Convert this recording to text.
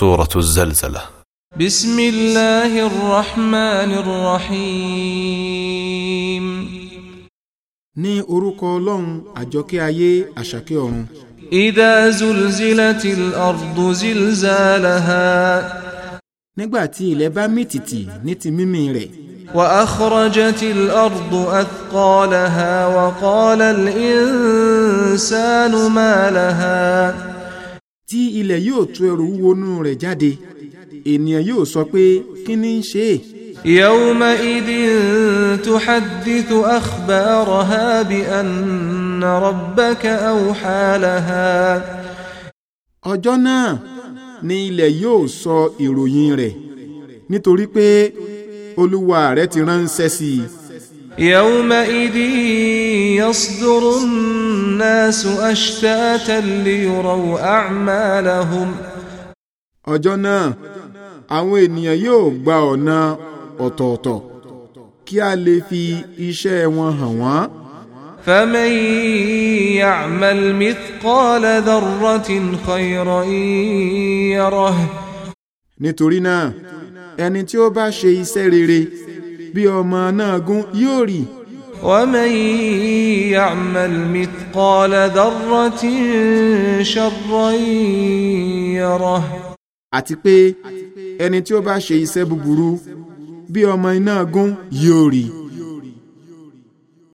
سورة الزلزلة بسم الله الرحمن الرحيم ني orúkọ لون أجوكي أي أشاكي ọ̀run. إذا زلزلت الأرض زلزالها nígbà tí ilẹ̀ bá mì tìtì ní لبا ile ba ميميري واخرجت أثقالها وقال الإنسان ما لها tí ilẹ̀ yóò tú ẹrù wúwo nú rẹ̀ jáde ènìyàn yóò sọ pé kí ni ń ṣe é. يومئذ تحدث أخبارها بأن ربك أوحى لها ọjọ́ náà ni ilẹ̀ yóò sọ ìròyìn rẹ̀ nítorí pé olúwa rẹ̀ ti ránṣẹ́ sí i. يومئذ يصدر الناس أشتاتا ليروا أعمالهم ọjọ́ náà àwọn ènìyàn yóò gba ọ̀nà ọ̀tọ̀ọ̀tọ̀ kí a lè fi iṣẹ́ wọn hàn wọ́n. فمن يعمل مثقال ذرة خيرا يره nítorí náà ẹni tí ó bá ṣe iṣẹ́ rere bí ọmọ náà gún yóò rí ومن يعمل مثقال ذرة شرا يره àti pé ẹni tí ó bá ṣe iṣẹ́ búburú bí ọmọ iná gún yóò rí i.